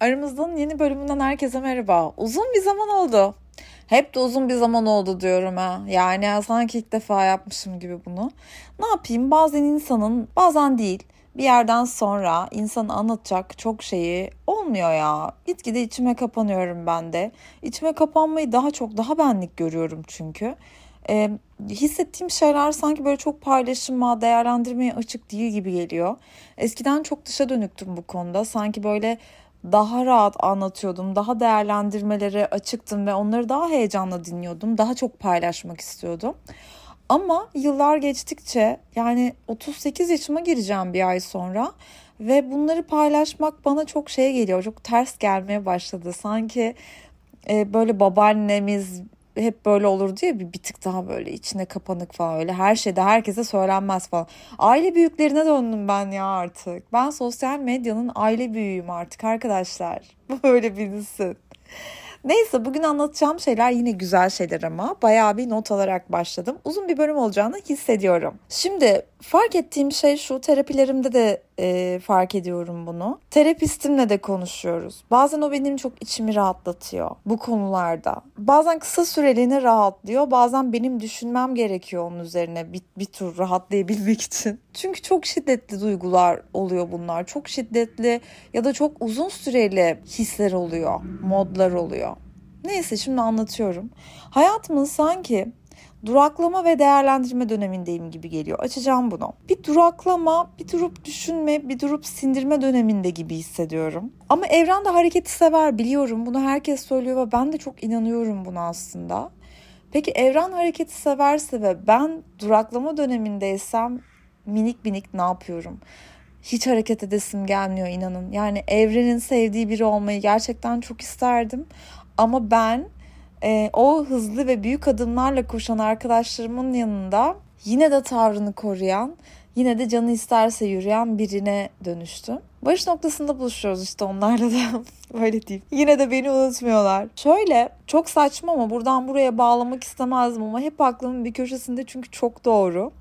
Aramızdan yeni bölümünden herkese merhaba. Uzun bir zaman oldu. Hep de uzun bir zaman oldu diyorum ha. Yani sanki ilk defa yapmışım gibi bunu. Ne yapayım bazen insanın bazen değil bir yerden sonra insanı anlatacak çok şeyi olmuyor ya. Gitgide içime kapanıyorum ben de. İçime kapanmayı daha çok daha benlik görüyorum çünkü. Ee, hissettiğim şeyler sanki böyle çok paylaşıma, değerlendirmeye açık değil gibi geliyor. Eskiden çok dışa dönüktüm bu konuda. Sanki böyle daha rahat anlatıyordum, daha değerlendirmelere açıktım ve onları daha heyecanla dinliyordum. Daha çok paylaşmak istiyordum. Ama yıllar geçtikçe yani 38 yaşıma gireceğim bir ay sonra ve bunları paylaşmak bana çok şey geliyor. Çok ters gelmeye başladı. Sanki e, böyle babaannemiz hep böyle olur diye bir, bir tık daha böyle içine kapanık falan öyle her şeyde herkese söylenmez falan. Aile büyüklerine döndüm ben ya artık. Ben sosyal medyanın aile büyüğüyüm artık arkadaşlar. Böyle bilinsin. Neyse bugün anlatacağım şeyler yine güzel şeyler ama bayağı bir not alarak başladım. Uzun bir bölüm olacağını hissediyorum. Şimdi fark ettiğim şey şu terapilerimde de e, fark ediyorum bunu. Terapistimle de konuşuyoruz. Bazen o benim çok içimi rahatlatıyor bu konularda. Bazen kısa süreliğine rahatlıyor. Bazen benim düşünmem gerekiyor onun üzerine bir, bir tur rahatlayabilmek için. Çünkü çok şiddetli duygular oluyor bunlar. Çok şiddetli ya da çok uzun süreli hisler oluyor, modlar oluyor. Neyse şimdi anlatıyorum. Hayatımın sanki duraklama ve değerlendirme dönemindeyim gibi geliyor. Açacağım bunu. Bir duraklama, bir durup düşünme, bir durup sindirme döneminde gibi hissediyorum. Ama evren de hareketi sever biliyorum. Bunu herkes söylüyor ve ben de çok inanıyorum buna aslında. Peki evren hareketi severse ve ben duraklama dönemindeysem minik minik ne yapıyorum? Hiç hareket edesim gelmiyor inanın. Yani evrenin sevdiği biri olmayı gerçekten çok isterdim. Ama ben e, o hızlı ve büyük adımlarla koşan arkadaşlarımın yanında yine de tavrını koruyan, yine de canı isterse yürüyen birine dönüştüm. Barış noktasında buluşuyoruz işte onlarla da böyle diyeyim. Yine de beni unutmuyorlar. Şöyle çok saçma ama buradan buraya bağlamak istemezdim ama hep aklımın bir köşesinde çünkü çok doğru.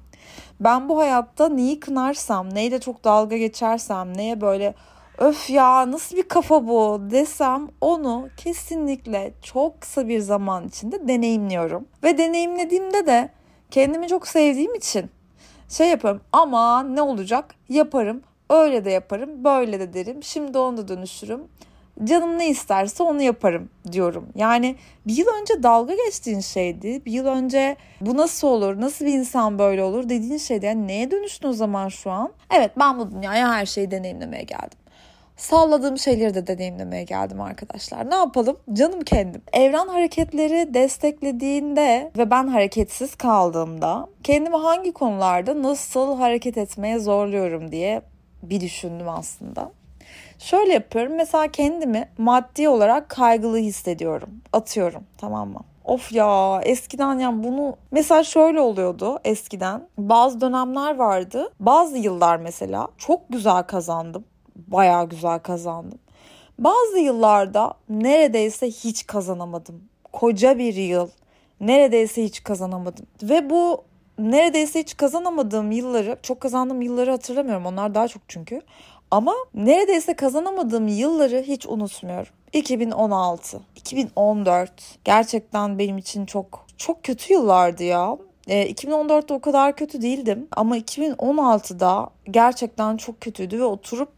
Ben bu hayatta neyi kınarsam, neyle çok dalga geçersem, neye böyle öf ya nasıl bir kafa bu desem onu kesinlikle çok kısa bir zaman içinde deneyimliyorum. Ve deneyimlediğimde de kendimi çok sevdiğim için şey yaparım ama ne olacak yaparım öyle de yaparım böyle de derim şimdi onu da dönüşürüm canım ne isterse onu yaparım diyorum. Yani bir yıl önce dalga geçtiğin şeydi. Bir yıl önce bu nasıl olur, nasıl bir insan böyle olur dediğin şeydi. Yani neye dönüştün o zaman şu an? Evet ben bu dünyaya her şeyi deneyimlemeye geldim salladığım şeyleri de deneyimlemeye geldim arkadaşlar. Ne yapalım? Canım kendim. Evren hareketleri desteklediğinde ve ben hareketsiz kaldığımda kendimi hangi konularda nasıl hareket etmeye zorluyorum diye bir düşündüm aslında. Şöyle yapıyorum. Mesela kendimi maddi olarak kaygılı hissediyorum. Atıyorum tamam mı? Of ya eskiden yani bunu mesela şöyle oluyordu eskiden bazı dönemler vardı bazı yıllar mesela çok güzel kazandım bayağı güzel kazandım. Bazı yıllarda neredeyse hiç kazanamadım. Koca bir yıl neredeyse hiç kazanamadım. Ve bu neredeyse hiç kazanamadığım yılları, çok kazandığım yılları hatırlamıyorum. Onlar daha çok çünkü. Ama neredeyse kazanamadığım yılları hiç unutmuyorum. 2016, 2014 gerçekten benim için çok çok kötü yıllardı ya. E, 2014'te o kadar kötü değildim ama 2016'da gerçekten çok kötüydü ve oturup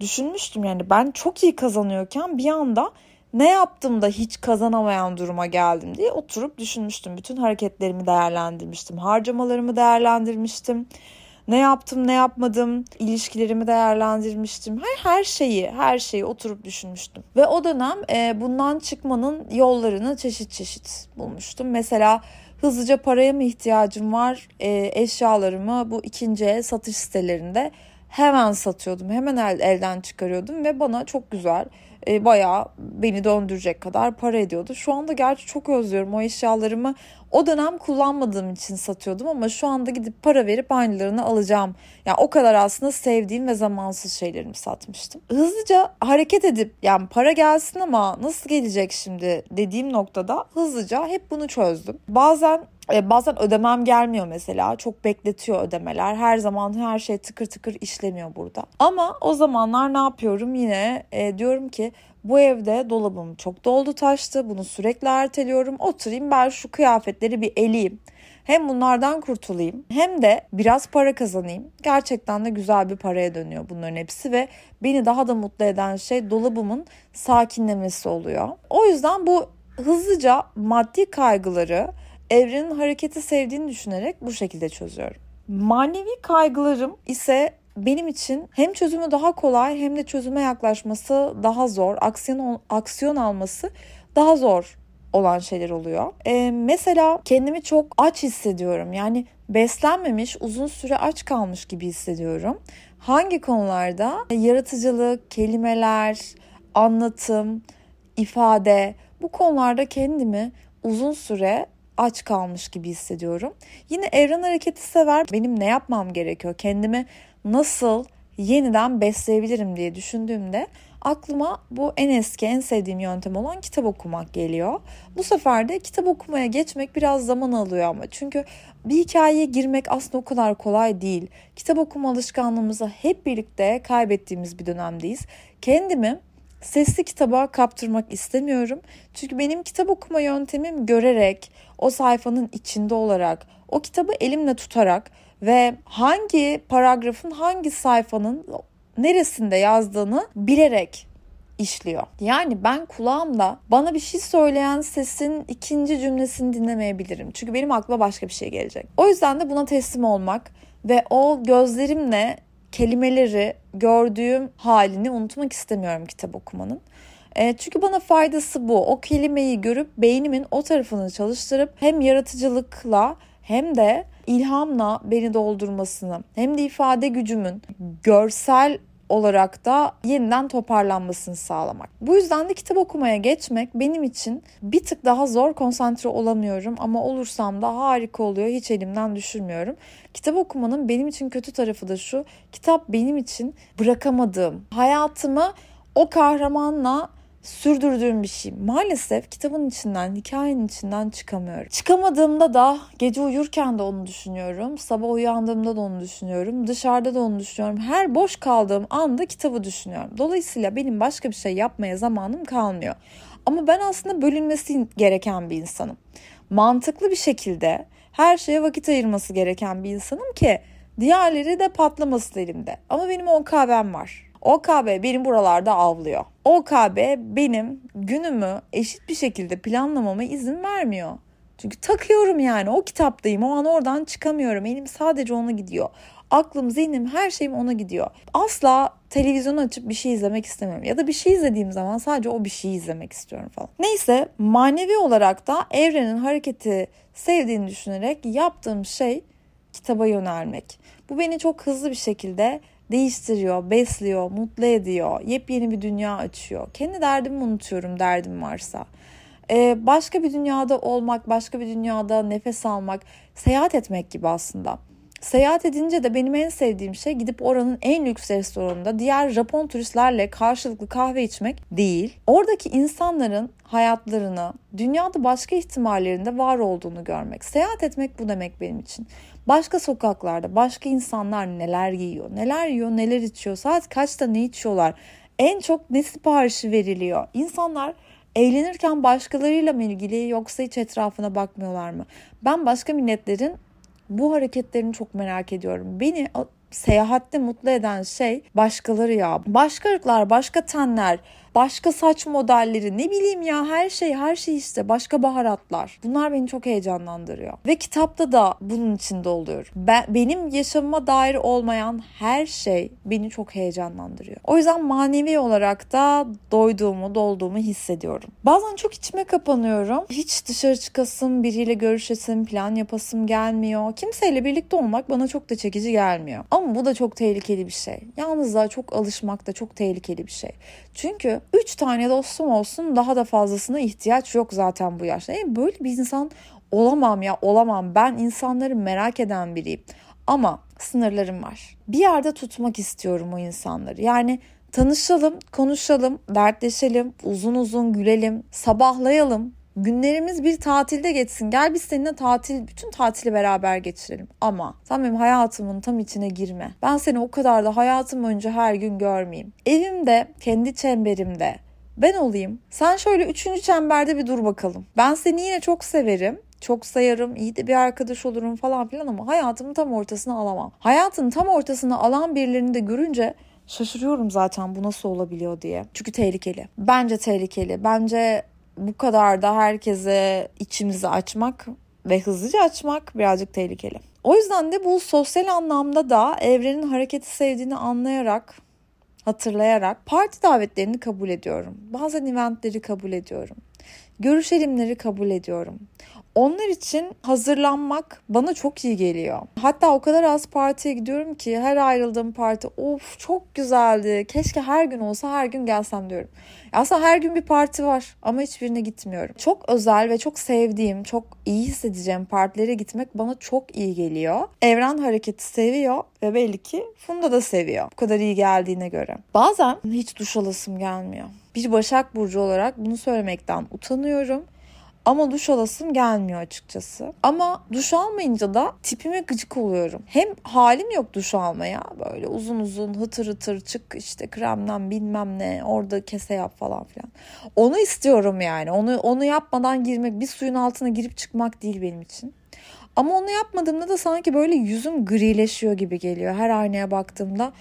düşünmüştüm yani ben çok iyi kazanıyorken bir anda ne yaptım da hiç kazanamayan duruma geldim diye oturup düşünmüştüm. Bütün hareketlerimi değerlendirmiştim. Harcamalarımı değerlendirmiştim. Ne yaptım, ne yapmadım, ilişkilerimi değerlendirmiştim. Her her şeyi, her şeyi oturup düşünmüştüm. Ve o dönem e, bundan çıkmanın yollarını çeşit çeşit bulmuştum. Mesela hızlıca paraya mı ihtiyacım var? E, eşyalarımı bu ikinci satış sitelerinde hemen satıyordum. Hemen el, elden çıkarıyordum ve bana çok güzel e, bayağı beni döndürecek kadar para ediyordu. Şu anda gerçi çok özlüyorum o eşyalarımı. O dönem kullanmadığım için satıyordum ama şu anda gidip para verip aynılarını alacağım. Yani o kadar aslında sevdiğim ve zamansız şeylerimi satmıştım. Hızlıca hareket edip yani para gelsin ama nasıl gelecek şimdi dediğim noktada hızlıca hep bunu çözdüm. Bazen E, bazen ödemem gelmiyor mesela. Çok bekletiyor ödemeler. Her zaman her şey tıkır tıkır işlemiyor burada. Ama o zamanlar ne yapıyorum? Yine e, diyorum ki bu evde dolabım çok doldu taştı. Bunu sürekli erteliyorum. Oturayım ben şu kıyafetleri bir eleyeyim. Hem bunlardan kurtulayım hem de biraz para kazanayım. Gerçekten de güzel bir paraya dönüyor bunların hepsi ve beni daha da mutlu eden şey dolabımın sakinlemesi oluyor. O yüzden bu hızlıca maddi kaygıları evrenin hareketi sevdiğini düşünerek bu şekilde çözüyorum. Manevi kaygılarım ise benim için hem çözümü daha kolay hem de çözüme yaklaşması daha zor, aksiyon aksiyon alması daha zor olan şeyler oluyor. Ee, mesela kendimi çok aç hissediyorum. Yani beslenmemiş, uzun süre aç kalmış gibi hissediyorum. Hangi konularda? Yaratıcılık, kelimeler, anlatım, ifade bu konularda kendimi uzun süre aç kalmış gibi hissediyorum. Yine evren hareketi sever. Benim ne yapmam gerekiyor? Kendimi nasıl yeniden besleyebilirim diye düşündüğümde aklıma bu en eski en sevdiğim yöntem olan kitap okumak geliyor. Bu sefer de kitap okumaya geçmek biraz zaman alıyor ama çünkü bir hikayeye girmek aslında o kadar kolay değil. Kitap okuma alışkanlığımızı hep birlikte kaybettiğimiz bir dönemdeyiz. Kendimi sesli kitaba kaptırmak istemiyorum. Çünkü benim kitap okuma yöntemim görerek, o sayfanın içinde olarak, o kitabı elimle tutarak ve hangi paragrafın hangi sayfanın neresinde yazdığını bilerek işliyor. Yani ben kulağımda bana bir şey söyleyen sesin ikinci cümlesini dinlemeyebilirim. Çünkü benim aklıma başka bir şey gelecek. O yüzden de buna teslim olmak ve o gözlerimle kelimeleri gördüğüm halini unutmak istemiyorum kitap okumanın. E, çünkü bana faydası bu. O kelimeyi görüp beynimin o tarafını çalıştırıp hem yaratıcılıkla hem de ilhamla beni doldurmasını hem de ifade gücümün görsel olarak da yeniden toparlanmasını sağlamak. Bu yüzden de kitap okumaya geçmek benim için bir tık daha zor konsantre olamıyorum ama olursam da harika oluyor. Hiç elimden düşürmüyorum. Kitap okumanın benim için kötü tarafı da şu. Kitap benim için bırakamadığım, hayatımı o kahramanla sürdürdüğüm bir şey. Maalesef kitabın içinden, hikayenin içinden çıkamıyorum. Çıkamadığımda da gece uyurken de onu düşünüyorum. Sabah uyandığımda da onu düşünüyorum. Dışarıda da onu düşünüyorum. Her boş kaldığım anda kitabı düşünüyorum. Dolayısıyla benim başka bir şey yapmaya zamanım kalmıyor. Ama ben aslında bölünmesi gereken bir insanım. Mantıklı bir şekilde her şeye vakit ayırması gereken bir insanım ki diğerleri de patlamasın elimde. Ama benim o kahvem var. OKB benim buralarda avlıyor. OKB benim günümü eşit bir şekilde planlamama izin vermiyor. Çünkü takıyorum yani o kitaptayım o an oradan çıkamıyorum. Elim sadece ona gidiyor. Aklım, zihnim, her şeyim ona gidiyor. Asla televizyon açıp bir şey izlemek istemiyorum. Ya da bir şey izlediğim zaman sadece o bir şeyi izlemek istiyorum falan. Neyse manevi olarak da evrenin hareketi sevdiğini düşünerek yaptığım şey kitaba yönelmek. Bu beni çok hızlı bir şekilde değiştiriyor, besliyor, mutlu ediyor, yepyeni bir dünya açıyor. Kendi derdimi unutuyorum derdim varsa. Ee, başka bir dünyada olmak, başka bir dünyada nefes almak, seyahat etmek gibi aslında. Seyahat edince de benim en sevdiğim şey gidip oranın en lüks restoranında diğer Japon turistlerle karşılıklı kahve içmek değil. Oradaki insanların hayatlarını, dünyada başka ihtimallerinde var olduğunu görmek. Seyahat etmek bu demek benim için. Başka sokaklarda başka insanlar neler giyiyor, neler yiyor, neler içiyor, saat kaçta ne içiyorlar, en çok ne siparişi veriliyor. İnsanlar eğlenirken başkalarıyla mı ilgili yoksa hiç etrafına bakmıyorlar mı? Ben başka milletlerin bu hareketlerini çok merak ediyorum. Beni seyahatte mutlu eden şey başkaları ya. Başka ırklar, başka tenler, başka saç modelleri ne bileyim ya her şey her şey işte başka baharatlar. Bunlar beni çok heyecanlandırıyor. Ve kitapta da bunun içinde oluyor. Ben, benim yaşamıma dair olmayan her şey beni çok heyecanlandırıyor. O yüzden manevi olarak da doyduğumu, dolduğumu hissediyorum. Bazen çok içime kapanıyorum. Hiç dışarı çıkasım, biriyle görüşesim, plan yapasım gelmiyor. Kimseyle birlikte olmak bana çok da çekici gelmiyor. Ama bu da çok tehlikeli bir şey. Yalnızlığa çok alışmak da çok tehlikeli bir şey. Çünkü 3 tane dostum olsun daha da fazlasına ihtiyaç yok zaten bu yaşta. Yani böyle bir insan olamam ya olamam. Ben insanları merak eden biriyim. Ama sınırlarım var. Bir yerde tutmak istiyorum o insanları. Yani tanışalım, konuşalım, dertleşelim, uzun uzun gülelim, sabahlayalım, Günlerimiz bir tatilde geçsin. Gel biz seninle tatil, bütün tatili beraber geçirelim. Ama sen benim hayatımın tam içine girme. Ben seni o kadar da hayatım önce her gün görmeyeyim. Evimde, kendi çemberimde ben olayım. Sen şöyle üçüncü çemberde bir dur bakalım. Ben seni yine çok severim çok sayarım, iyi de bir arkadaş olurum falan filan ama hayatımın tam ortasına alamam. Hayatın tam ortasına alan birilerini de görünce şaşırıyorum zaten bu nasıl olabiliyor diye. Çünkü tehlikeli. Bence tehlikeli. Bence bu kadar da herkese içimizi açmak ve hızlıca açmak birazcık tehlikeli. O yüzden de bu sosyal anlamda da evrenin hareketi sevdiğini anlayarak, hatırlayarak parti davetlerini kabul ediyorum. Bazen eventleri kabul ediyorum. Görüşelimleri kabul ediyorum. Onlar için hazırlanmak bana çok iyi geliyor. Hatta o kadar az partiye gidiyorum ki her ayrıldığım parti of çok güzeldi. Keşke her gün olsa her gün gelsem diyorum. Aslında her gün bir parti var ama hiçbirine gitmiyorum. Çok özel ve çok sevdiğim, çok iyi hissedeceğim partilere gitmek bana çok iyi geliyor. Evren hareketi seviyor ve belli ki Funda da seviyor. Bu kadar iyi geldiğine göre. Bazen hiç duş alasım gelmiyor. Bir Başak Burcu olarak bunu söylemekten utanıyorum. Ama duş alasım gelmiyor açıkçası. Ama duş almayınca da tipime gıcık oluyorum. Hem halim yok duş almaya. Böyle uzun uzun hıtır hıtır çık işte kremden bilmem ne orada kese yap falan filan. Onu istiyorum yani. Onu onu yapmadan girmek bir suyun altına girip çıkmak değil benim için. Ama onu yapmadığımda da sanki böyle yüzüm grileşiyor gibi geliyor. Her aynaya baktığımda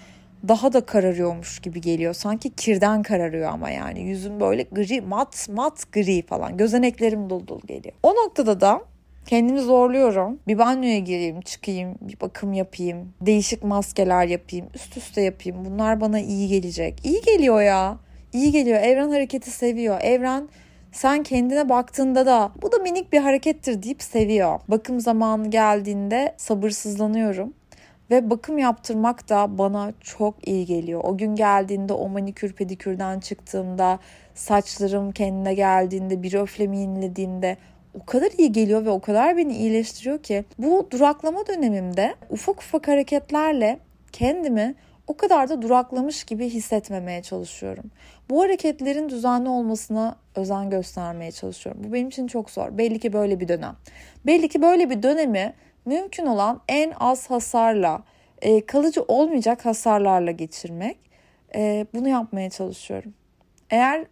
daha da kararıyormuş gibi geliyor. Sanki kirden kararıyor ama yani yüzüm böyle gri mat mat gri falan. Gözeneklerim dolu dolu geliyor. O noktada da Kendimi zorluyorum. Bir banyoya gireyim, çıkayım, bir bakım yapayım, değişik maskeler yapayım, üst üste yapayım. Bunlar bana iyi gelecek. İyi geliyor ya. İyi geliyor. Evren hareketi seviyor. Evren sen kendine baktığında da bu da minik bir harekettir deyip seviyor. Bakım zamanı geldiğinde sabırsızlanıyorum. Ve bakım yaptırmak da bana çok iyi geliyor. O gün geldiğinde o manikür pedikürden çıktığımda saçlarım kendine geldiğinde bir öflemi yenilediğimde o kadar iyi geliyor ve o kadar beni iyileştiriyor ki bu duraklama dönemimde ufak ufak hareketlerle kendimi o kadar da duraklamış gibi hissetmemeye çalışıyorum. Bu hareketlerin düzenli olmasına özen göstermeye çalışıyorum. Bu benim için çok zor. Belli ki böyle bir dönem. Belli ki böyle bir dönemi mümkün olan en az hasarla, e, kalıcı olmayacak hasarlarla geçirmek. E, bunu yapmaya çalışıyorum. Eğer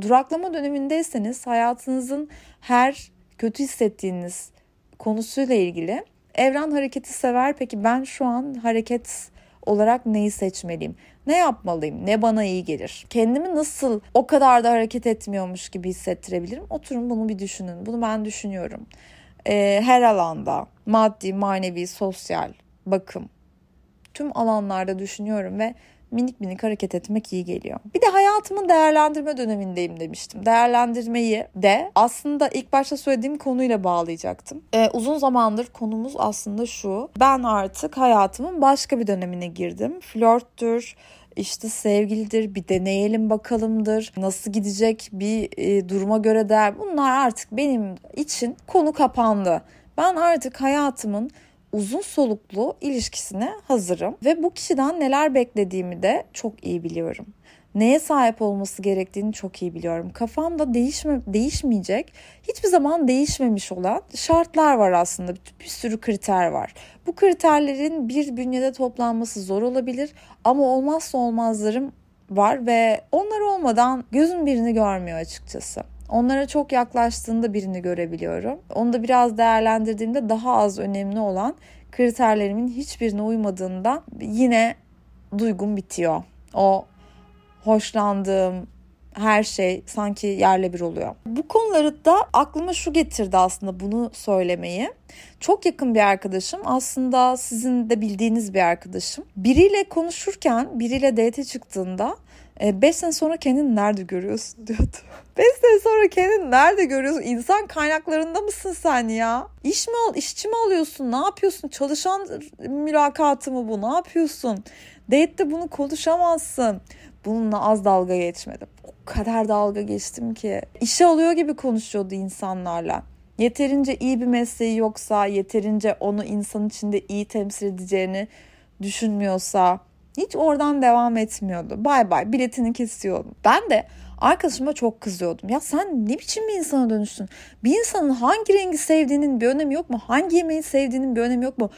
duraklama dönemindeyseniz hayatınızın her kötü hissettiğiniz konusuyla ilgili evren hareketi sever. Peki ben şu an hareket olarak neyi seçmeliyim? Ne yapmalıyım? Ne bana iyi gelir? Kendimi nasıl o kadar da hareket etmiyormuş gibi hissettirebilirim? Oturun bunu bir düşünün. Bunu ben düşünüyorum e, her alanda maddi, manevi, sosyal, bakım tüm alanlarda düşünüyorum ve minik minik hareket etmek iyi geliyor. Bir de hayatımın değerlendirme dönemindeyim demiştim. Değerlendirmeyi de aslında ilk başta söylediğim konuyla bağlayacaktım. Ee, uzun zamandır konumuz aslında şu. Ben artık hayatımın başka bir dönemine girdim. Flörttür, işte sevgilidir, bir deneyelim bakalımdır, nasıl gidecek bir e, duruma göre der. Bunlar artık benim için konu kapandı. Ben artık hayatımın uzun soluklu ilişkisine hazırım ve bu kişiden neler beklediğimi de çok iyi biliyorum neye sahip olması gerektiğini çok iyi biliyorum. Kafamda değişme, değişmeyecek, hiçbir zaman değişmemiş olan şartlar var aslında. Bir, bir sürü kriter var. Bu kriterlerin bir bünyede toplanması zor olabilir ama olmazsa olmazlarım var ve onlar olmadan gözüm birini görmüyor açıkçası. Onlara çok yaklaştığında birini görebiliyorum. Onu da biraz değerlendirdiğimde daha az önemli olan kriterlerimin hiçbirine uymadığında yine duygum bitiyor. O hoşlandığım her şey sanki yerle bir oluyor. Bu konuları da aklıma şu getirdi aslında bunu söylemeyi. Çok yakın bir arkadaşım aslında sizin de bildiğiniz bir arkadaşım. Biriyle konuşurken biriyle date çıktığında 5 e, sene sonra kendini nerede görüyorsun diyordu. 5 sene sonra kendini nerede görüyorsun? İnsan kaynaklarında mısın sen ya? İş mi al, işçi mi alıyorsun? Ne yapıyorsun? Çalışan mülakatı mı bu? Ne yapıyorsun? Date'de bunu konuşamazsın bununla az dalga geçmedim. O kadar dalga geçtim ki. İşe alıyor gibi konuşuyordu insanlarla. Yeterince iyi bir mesleği yoksa, yeterince onu insan içinde iyi temsil edeceğini düşünmüyorsa hiç oradan devam etmiyordu. Bay bay biletini kesiyordu. Ben de Arkadaşıma çok kızıyordum. Ya sen ne biçim bir insana dönüştün? Bir insanın hangi rengi sevdiğinin bir önemi yok mu? Hangi yemeği sevdiğinin bir önemi yok mu?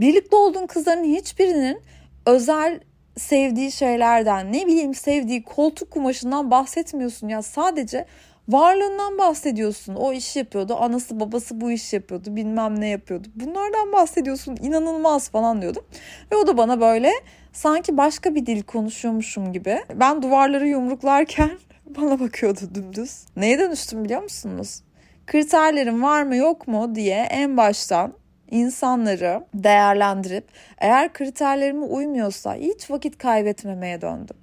Birlikte olduğun kızların hiçbirinin özel sevdiği şeylerden ne bileyim sevdiği koltuk kumaşından bahsetmiyorsun ya sadece varlığından bahsediyorsun. O iş yapıyordu, anası babası bu iş yapıyordu, bilmem ne yapıyordu. Bunlardan bahsediyorsun, inanılmaz falan diyordum. Ve o da bana böyle sanki başka bir dil konuşuyormuşum gibi. Ben duvarları yumruklarken bana bakıyordu dümdüz. Neye dönüştüm biliyor musunuz? Kriterlerim var mı yok mu diye en baştan insanları değerlendirip eğer kriterlerime uymuyorsa hiç vakit kaybetmemeye döndüm.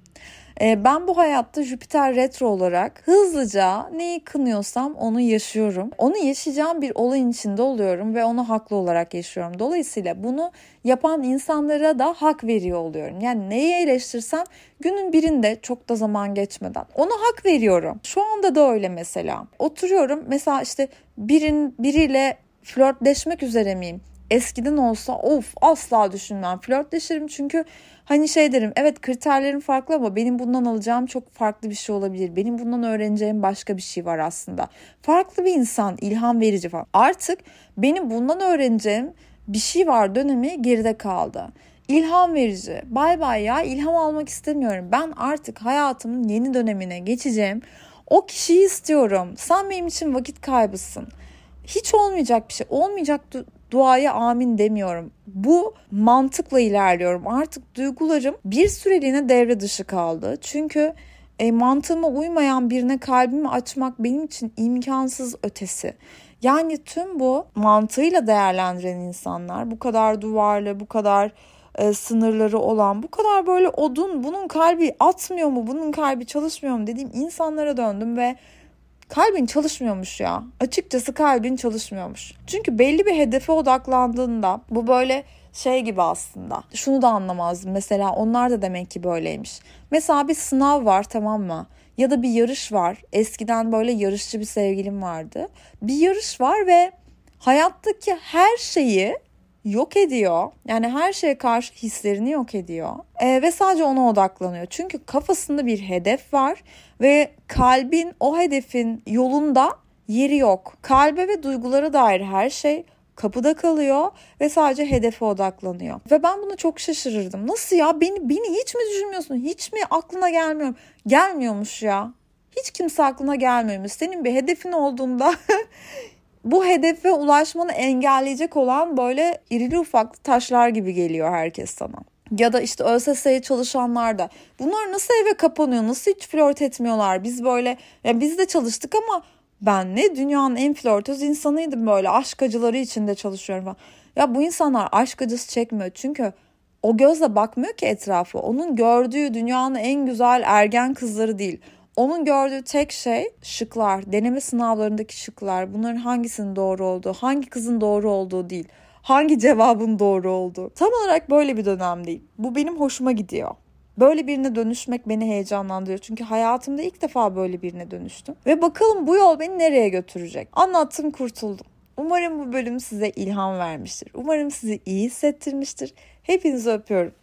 Ee, ben bu hayatta Jüpiter retro olarak hızlıca neyi kınıyorsam onu yaşıyorum. Onu yaşayacağım bir olayın içinde oluyorum ve onu haklı olarak yaşıyorum. Dolayısıyla bunu yapan insanlara da hak veriyor oluyorum. Yani neyi eleştirsem günün birinde çok da zaman geçmeden ona hak veriyorum. Şu anda da öyle mesela. Oturuyorum mesela işte birin biriyle flörtleşmek üzere miyim? Eskiden olsa of asla düşünmem. Flörtleşirim çünkü hani şey derim evet kriterlerim farklı ama benim bundan alacağım çok farklı bir şey olabilir. Benim bundan öğreneceğim başka bir şey var aslında. Farklı bir insan, ilham verici falan. Artık benim bundan öğreneceğim bir şey var dönemi geride kaldı. İlham verici. Bay bay ya ilham almak istemiyorum. Ben artık hayatımın yeni dönemine geçeceğim. O kişiyi istiyorum. Sen benim için vakit kaybısın hiç olmayacak bir şey. Olmayacak du- duaya amin demiyorum. Bu mantıkla ilerliyorum. Artık duygularım bir süreliğine devre dışı kaldı. Çünkü e, mantığıma uymayan birine kalbimi açmak benim için imkansız ötesi. Yani tüm bu mantığıyla değerlendiren insanlar, bu kadar duvarlı, bu kadar e, sınırları olan, bu kadar böyle odun, bunun kalbi atmıyor mu, bunun kalbi çalışmıyor mu dediğim insanlara döndüm ve kalbin çalışmıyormuş ya. Açıkçası kalbin çalışmıyormuş. Çünkü belli bir hedefe odaklandığında bu böyle şey gibi aslında. Şunu da anlamazdım. Mesela onlar da demek ki böyleymiş. Mesela bir sınav var tamam mı? Ya da bir yarış var. Eskiden böyle yarışçı bir sevgilim vardı. Bir yarış var ve hayattaki her şeyi yok ediyor. Yani her şeye karşı hislerini yok ediyor. E, ve sadece ona odaklanıyor. Çünkü kafasında bir hedef var ve kalbin o hedefin yolunda yeri yok. Kalbe ve duygulara dair her şey kapıda kalıyor ve sadece hedefe odaklanıyor. Ve ben buna çok şaşırırdım. Nasıl ya? Beni beni hiç mi düşünmüyorsun? Hiç mi aklına gelmiyor? Gelmiyormuş ya. Hiç kimse aklına gelmiyormuş. Senin bir hedefin olduğunda bu hedefe ulaşmanı engelleyecek olan böyle irili ufaklı taşlar gibi geliyor herkes sana. Ya da işte ÖSS'ye çalışanlar da bunlar nasıl eve kapanıyor nasıl hiç flört etmiyorlar biz böyle ya biz de çalıştık ama ben ne dünyanın en flörtöz insanıydım böyle aşk acıları içinde çalışıyorum falan. Ya bu insanlar aşk acısı çekmiyor çünkü o gözle bakmıyor ki etrafı. Onun gördüğü dünyanın en güzel ergen kızları değil. Onun gördüğü tek şey şıklar, deneme sınavlarındaki şıklar. Bunların hangisinin doğru olduğu, hangi kızın doğru olduğu değil. Hangi cevabın doğru olduğu. Tam olarak böyle bir dönem değil. Bu benim hoşuma gidiyor. Böyle birine dönüşmek beni heyecanlandırıyor. Çünkü hayatımda ilk defa böyle birine dönüştüm. Ve bakalım bu yol beni nereye götürecek? Anlattım kurtuldum. Umarım bu bölüm size ilham vermiştir. Umarım sizi iyi hissettirmiştir. Hepinizi öpüyorum.